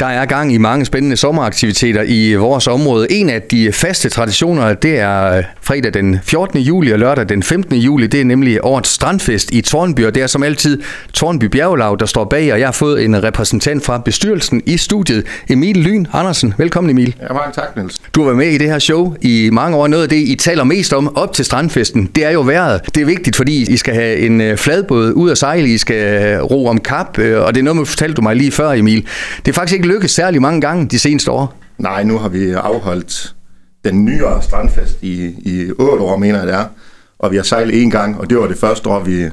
Der er gang i mange spændende sommeraktiviteter i vores område. En af de faste traditioner, det er fredag den 14. juli og lørdag den 15. juli. Det er nemlig årets strandfest i Tornby, og det er som altid Tornby Bjergelav, der står bag, og jeg har fået en repræsentant fra bestyrelsen i studiet, Emil Lyn Andersen. Velkommen Emil. Ja, mange tak Niels. Du har været med i det her show i mange år. Noget af det, I taler mest om op til strandfesten, det er jo vejret. Det er vigtigt, fordi I skal have en øh, fladbåd ud at sejle, I skal ro om kap, øh, og det er noget, man fortalte du mig lige før, Emil. Det er faktisk ikke lykkes særlig mange gange de seneste år. Nej, nu har vi afholdt den nyere strandfest i, i 8 år, mener jeg det er. Og vi har sejlet en gang, og det var det første år, vi,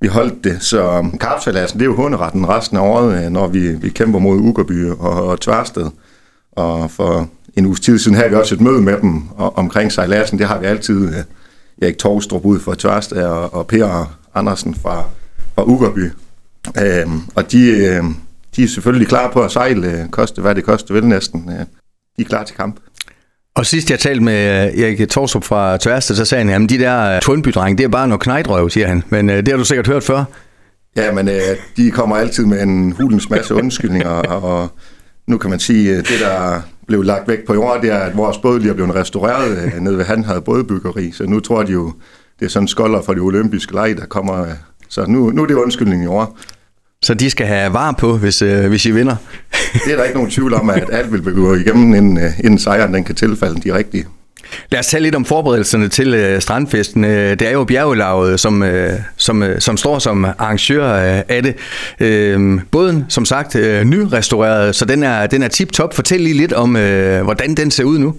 vi holdt det. Så um, kapsalassen, det er jo hunderetten resten af året, øh, når vi, vi kæmper mod Ugerby og, og Tværsted. Og for en uges tid siden havde vi også et møde med dem og, omkring sejladsen. Det har vi altid. Øh, Erik Torstrup ud fra Tværsted og, og Per Andersen fra, fra Ugerby. Øhm, og de, øh, de er selvfølgelig klar på at sejle, øh, koste hvad det koster vel næsten. Øh, de er klar til kamp. Og sidst jeg talte med øh, Erik Torsrup fra Tværsted, så sagde han, at de der tundby det er bare noget knejdrøv, siger han. Men det har du sikkert hørt før. Ja, men de kommer altid med en hulens masse undskyldninger, og nu kan man sige, det der blev lagt væk på jorden, det er, at vores båd lige er blevet restaureret nede ved Han havde bådbyggeri, så nu tror de jo, det er sådan skolder fra de olympiske lege, der kommer, så nu, nu er det undskyldning i år. Så de skal have var på, hvis, øh, hvis I vinder. det er der ikke nogen tvivl om, at alt vil gå igennem, inden, øh, inden sejren den kan tilfalde de rigtige. Lad os tale lidt om forberedelserne til øh, strandfesten. Øh, det er jo bjergelaget, som, øh, som, øh, som står som arrangør øh, af det. Øh, båden, som sagt, øh, nyrestaureret, så den er, den er tip-top. Fortæl lige lidt om, øh, hvordan den ser ud nu.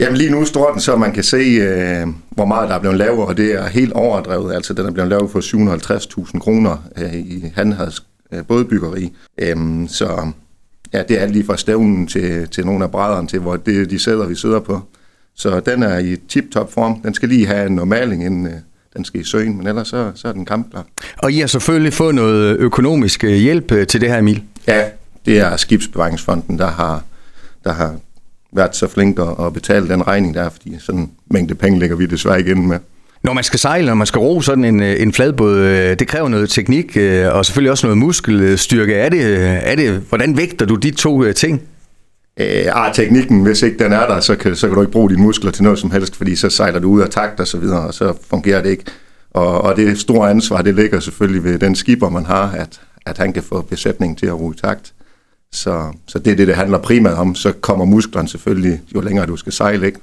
Jamen lige nu står den, så man kan se, øh, hvor meget der er blevet lavet, og det er helt overdrevet. Altså den er blevet lavet for 750.000 kroner øh, i Hanhads bådbyggeri. Øhm, så ja, det er alt lige fra stævnen til, til nogle af brædderne til, hvor det de sæder, vi sidder på. Så den er i tip-top form. Den skal lige have en normaling, inden øh, den skal i søen, men ellers så, så er den kampklar. Og I har selvfølgelig fået noget økonomisk øh, hjælp øh, til det her, Emil? Ja, det er Skibsbevaringsfonden, der har, der har været så flink at, at betale den regning der, fordi sådan en mængde penge lægger vi desværre igen med. Når man skal sejle, når man skal ro sådan en, øh, en fladbåd, øh, det kræver noget teknik øh, og selvfølgelig også noget muskelstyrke. Er det, er det, hvordan vægter du de to ting? Øh, ah, teknikken, hvis ikke den er der, så kan, så kan du ikke bruge dine muskler til noget som helst, fordi så sejler du ud af takt og så videre, og så fungerer det ikke. Og, og det store ansvar, det ligger selvfølgelig ved den skipper, man har, at, at han kan få besætningen til at ro i takt. Så, så det er det, det handler primært om. Så kommer musklerne selvfølgelig, jo længere du skal sejle, ikke?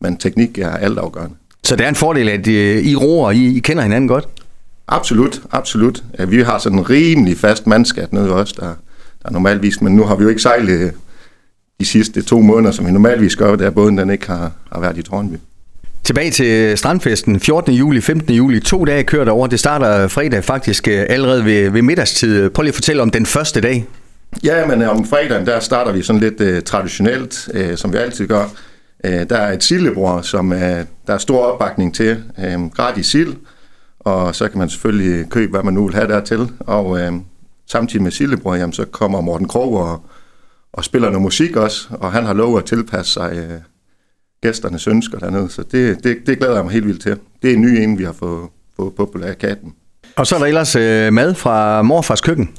Men teknik er altafgørende. Så det er en fordel, at øh, I roer, og I, I kender hinanden godt? Absolut, absolut. Vi har sådan en rimelig fast mandskat nede os, der, der normalvis, men nu har vi jo ikke sejlet øh, de sidste to måneder, som vi normalvis gør, der båden den ikke har, har været i Tornby. Tilbage til strandfesten 14. juli, 15. juli. To dage kørt over. Det starter fredag faktisk øh, allerede ved, ved middagstid. Prøv lige at fortælle om den første dag. Ja, men om fredagen, der starter vi sådan lidt uh, traditionelt, uh, som vi altid gør. Øh, der er et sildebror, som er, der er stor opbakning til. Øh, gratis sild, og så kan man selvfølgelig købe, hvad man nu vil have dertil. Og øh, samtidig med sildebror, jamen, så kommer Morten Krog og, og spiller noget musik også, og han har lovet at tilpasse sig øh, gæsternes ønsker dernede, så det, det, det glæder jeg mig helt vildt til. Det er en ny en, vi har fået, fået på plakaten. Og så er der ellers øh, mad fra morfars køkken.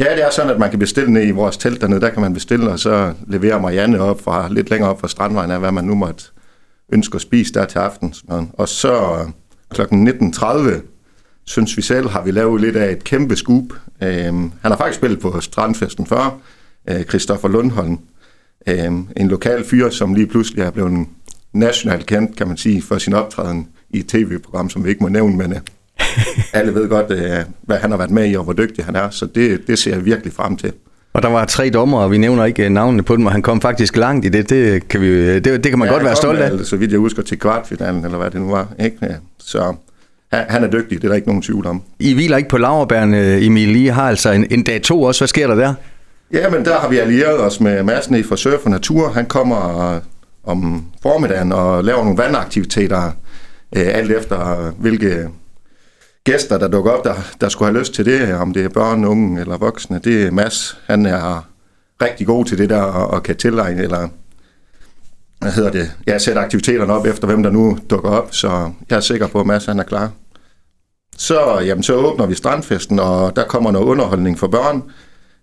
Ja, det er sådan, at man kan bestille ned i vores telt dernede. Der kan man bestille, og så leverer Marianne op fra lidt længere op fra Strandvejen af, hvad man nu måtte ønske at spise der til aften. Og så øh, kl. 19.30, synes vi selv, har vi lavet lidt af et kæmpe scoop. Øhm, han har faktisk spillet på Strandfesten før, øh, Christoffer Lundholm. Øhm, en lokal fyr, som lige pludselig er blevet nationalt kendt, kan man sige, for sin optræden i et tv-program, som vi ikke må nævne, men øh, alle ved godt, øh, hvad han har været med i, og hvor dygtig han er, så det, det ser jeg virkelig frem til. Og der var tre dommer, og vi nævner ikke navnene på dem, og han kom faktisk langt i det. Det kan, vi, det, det kan man ja, godt være stolt af. Altså, så vidt jeg husker til kvartfinalen, eller hvad det nu var. Ikke? Så han er dygtig, det er der ikke nogen tvivl om. I hviler ikke på laverbærene, Emil. I har altså en, en dag to også. Hvad sker der der? Ja, men der har vi allieret os med Madsen fra Surf og Natur. Han kommer om formiddagen og laver nogle vandaktiviteter, øh, alt efter hvilke gæster, der dukker op, der, der skulle have lyst til det, om det er børn, unge eller voksne, det er Mads. Han er rigtig god til det der og, og kan tilegne, eller hvad hedder det, jeg sætter aktiviteterne op efter, hvem der nu dukker op, så jeg er sikker på, at Mads han er klar. Så, jamen, så åbner vi strandfesten, og der kommer noget underholdning for børn.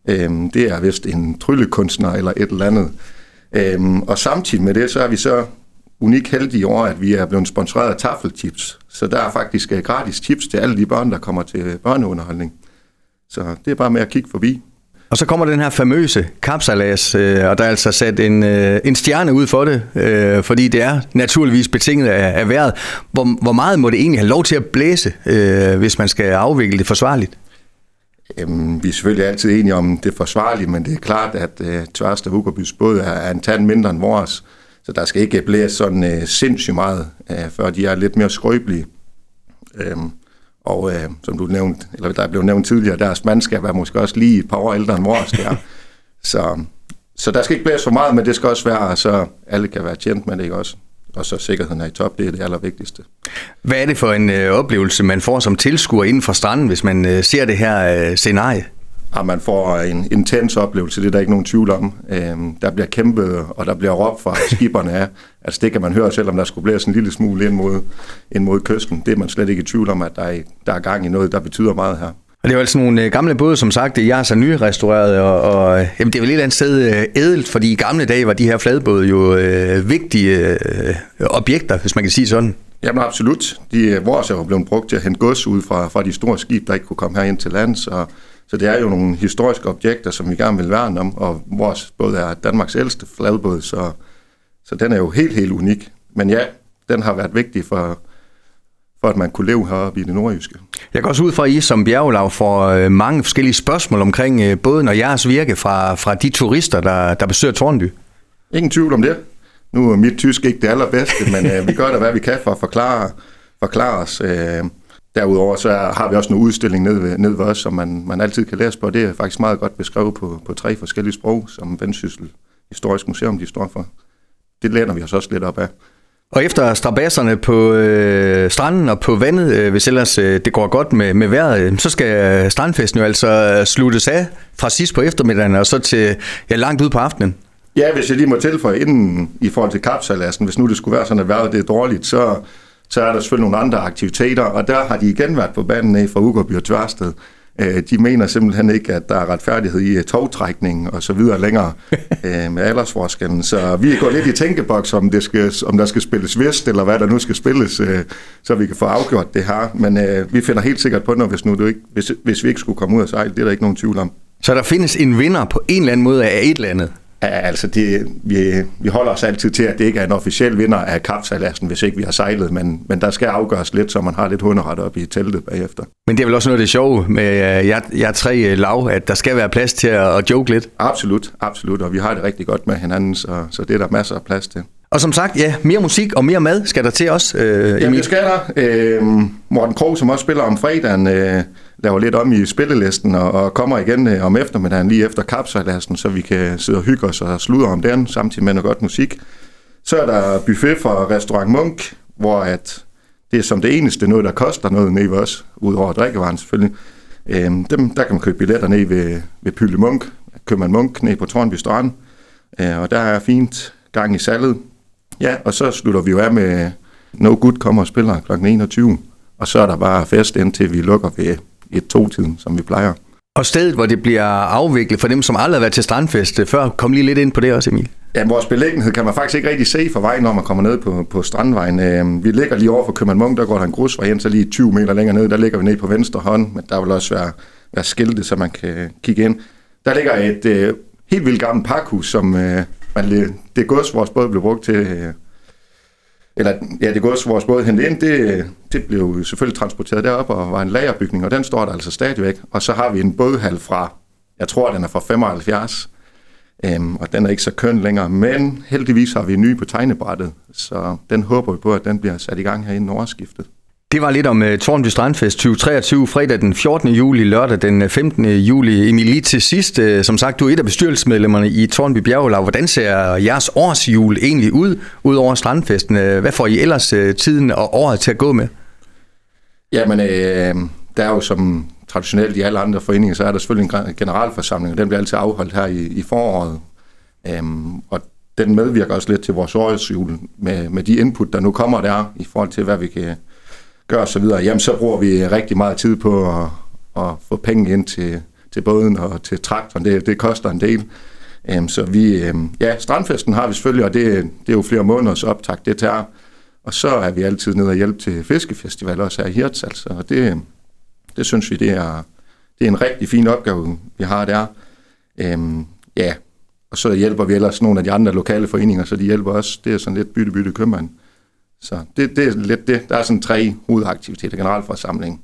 Øhm, det er vist en tryllekunstner eller et eller andet. Øhm, og samtidig med det, så er vi så unik heldige over, at vi er blevet sponsoreret af Taffelchips. Så der er faktisk øh, gratis chips til alle de børn, der kommer til børneunderholdning. Så det er bare med at kigge forbi. Og så kommer den her famøse kapsalas, øh, og der er altså sat en, øh, en stjerne ud for det, øh, fordi det er naturligvis betinget af, af vejret. Hvor, hvor meget må det egentlig have lov til at blæse, øh, hvis man skal afvikle det forsvarligt? Jamen, vi er selvfølgelig altid enige om det forsvarligt, men det er klart, at øh, Tørste Hugerbys båd er, er en tand mindre end vores, så der skal ikke blæse sådan øh, sindssygt meget, øh, før de er lidt mere skrøbelige. Øhm, og øh, som du nævnte, eller der blev nævnt tidligere, deres mandskab er måske også lige et par år ældre end vores der. så, så der skal ikke blæse for meget, men det skal også være, så alle kan være tjent med det ikke også. Og så sikkerheden er i top, det er det allervigtigste. Hvad er det for en øh, oplevelse, man får som tilskuer inden for stranden, hvis man øh, ser det her øh, scenarie? Ja, man får en intens oplevelse, det er der ikke nogen tvivl om. Øhm, der bliver kæmpet, og der bliver råbt fra skiberne af. Altså det kan man høre, selvom der skulle blæse en lille smule ind mod, ind mod kysten. Det er man slet ikke i tvivl om, at der er, der er gang i noget, der betyder meget her. Og det er jo altså nogle øh, gamle både, som sagt, jeg er så nyrestaureret, og, og jamen, det er vel et eller andet sted øh, ædelt, fordi i gamle dage var de her fladbåde jo øh, vigtige øh, objekter, hvis man kan sige sådan. Jamen absolut. De, vores er jo blevet brugt til at hente gods ud fra, fra de store skib, der ikke kunne komme her ind til lands, og så det er jo nogle historiske objekter, som vi gerne vil værne om, og vores båd er Danmarks ældste fladbåd, så, så den er jo helt, helt unik. Men ja, den har været vigtig for, for at man kunne leve heroppe i det nordjyske. Jeg går også ud fra, at I som bjergelav får øh, mange forskellige spørgsmål omkring øh, båden og jeres virke fra, fra de turister, der, der besøger Tornby. Ingen tvivl om det. Nu er mit tysk ikke det allerbedste, men øh, vi gør da, hvad vi kan for at forklare, forklare os. Øh, Derudover så har vi også en udstilling nede ved, nede ved os, som man, man altid kan læse på. Det er faktisk meget godt beskrevet på, på tre forskellige sprog, som Vendsyssel Historisk Museum de står for. Det læner vi os også lidt op af. Og efter strabasserne på øh, stranden og på vandet, øh, hvis ellers øh, det går godt med, med vejret, øh, så skal strandfesten jo altså sluttes af fra sidst på eftermiddagen og så til ja, langt ud på aftenen. Ja, hvis jeg lige må tilføje inden i forhold til kapsalassen, hvis nu det skulle være sådan, at vejret det er dårligt, så så er der selvfølgelig nogle andre aktiviteter, og der har de igen været på banen af fra Ugerby og Tværsted. Øh, de mener simpelthen ikke, at der er retfærdighed i øh, togtrækning og så videre længere øh, med aldersforskellen. Så vi går lidt i tænkeboks, om, det skal, om der skal spilles vest, eller hvad der nu skal spilles, så vi kan få afgjort det her. Men vi finder helt sikkert på noget, hvis, nu du ikke, hvis, hvis vi ikke skulle komme ud af sejl. Det er der ikke nogen tvivl om. Så der findes en vinder på en eller anden måde af et eller andet? Altså det, vi, vi holder os altid til, at det ikke er en officiel vinder af kapsalassen, hvis ikke vi har sejlet, men, men der skal afgøres lidt, så man har lidt hunderet op i teltet bagefter. Men det er vel også noget af det sjove med øh, jer, jer tre øh, lav, at der skal være plads til at, at joke lidt? Absolut, absolut, og vi har det rigtig godt med hinanden, så, så det er der masser af plads til. Og som sagt, ja, mere musik og mere mad skal der til os, øh. Jamen det skal der. Øh, Morten Krog, som også spiller om fredagen, øh, laver lidt om i spillelisten og, og kommer igen øh, om eftermiddagen lige efter kapsejladsen, så vi kan sidde og hygge os og sludre om den, samtidig med noget godt musik. Så er der buffet fra Restaurant Munk, hvor at det er som det eneste noget, der koster noget nede ved os, udover drikkevaren selvfølgelig. Øhm, dem, der kan man købe billetter ned ved, ved Pylle Munk, man Munk ned på Tornby Strand, øh, og der er fint gang i salget. Ja, og så slutter vi jo af med No Good kommer og spiller kl. 21, og så er der bare fest indtil vi lukker ved et-to-tiden, som vi plejer. Og stedet, hvor det bliver afviklet for dem, som aldrig har været til strandfest øh, før, kom lige lidt ind på det også, Emil. Ja, vores beliggenhed kan man faktisk ikke rigtig se fra vejen, når man kommer ned på, på Strandvejen. Øh, vi ligger lige over for København Munk, der går der en grusvej ind, så lige 20 meter længere ned, der ligger vi ned på venstre hånd, men der vil også være, være skilte, så man kan kigge ind. Der ligger et øh, helt vildt gammelt pakhus, som øh, man, det gods, vores båd blev brugt til, øh, eller ja, det gods, vores båd hentede ind, det, det blev selvfølgelig transporteret derop og var en lagerbygning, og den står der altså stadigvæk. Og så har vi en bådhal fra, jeg tror, den er fra 75, øhm, og den er ikke så køn længere, men heldigvis har vi en ny på tegnebrættet, så den håber vi på, at den bliver sat i gang her inden overskiftet. Det var lidt om uh, Tornby Strandfest 2023, fredag den 14. juli, lørdag den øh, 15. Juli. Emil, lige til sidst, uh, som sagt, du er et af bestyrelsesmedlemmerne i Tornby Bjergelag. Hvordan ser jeres årsjul egentlig ud, ud over Strandfesten? Hvad får I ellers uh, tiden og året til at gå med? Jamen, øh, der er jo som traditionelt i alle andre foreninger, så er der selvfølgelig en generalforsamling, og den bliver altid afholdt her i, i foråret. Øhm, og den medvirker også lidt til vores årsjul med, med de input, der nu kommer der, i forhold til, hvad vi kan gør osv., jamen så bruger vi øh, rigtig meget tid på at, at få penge ind til, til båden og til traktoren. Det, det koster en del. Øhm, så vi, øhm, ja, strandfesten har vi selvfølgelig, og det, det er jo flere måneders optag, det tager. Og så er vi altid nede og hjælpe til fiskefestival, også her i Hirtshals, altså, og det, det synes vi, det er, det er en rigtig fin opgave, vi har der. Øhm, ja, og så hjælper vi ellers nogle af de andre lokale foreninger, så de hjælper os. Det er sådan lidt bytte-bytte købmand. Så det, det er lidt det. Der er sådan tre hovedaktiviteter. Generalforsamling,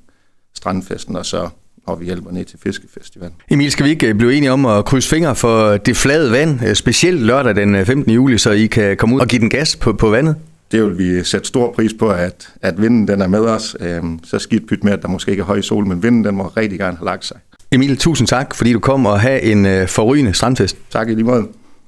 strandfesten, og så når vi hjælper ned til fiskefestivalen. Emil, skal vi ikke øh, blive enige om at krydse fingre for det flade vand, øh, specielt lørdag den 15. Øh, juli, så I kan komme ud og give den gas på, på vandet? Det vil vi sætte stor pris på, at, at vinden den er med os. Øhm, så skidt pyt med, at der måske ikke er høj sol, men vinden den må rigtig gerne have lagt sig. Emil, tusind tak, fordi du kom og have en forrygende strandfest. Tak i lige måde.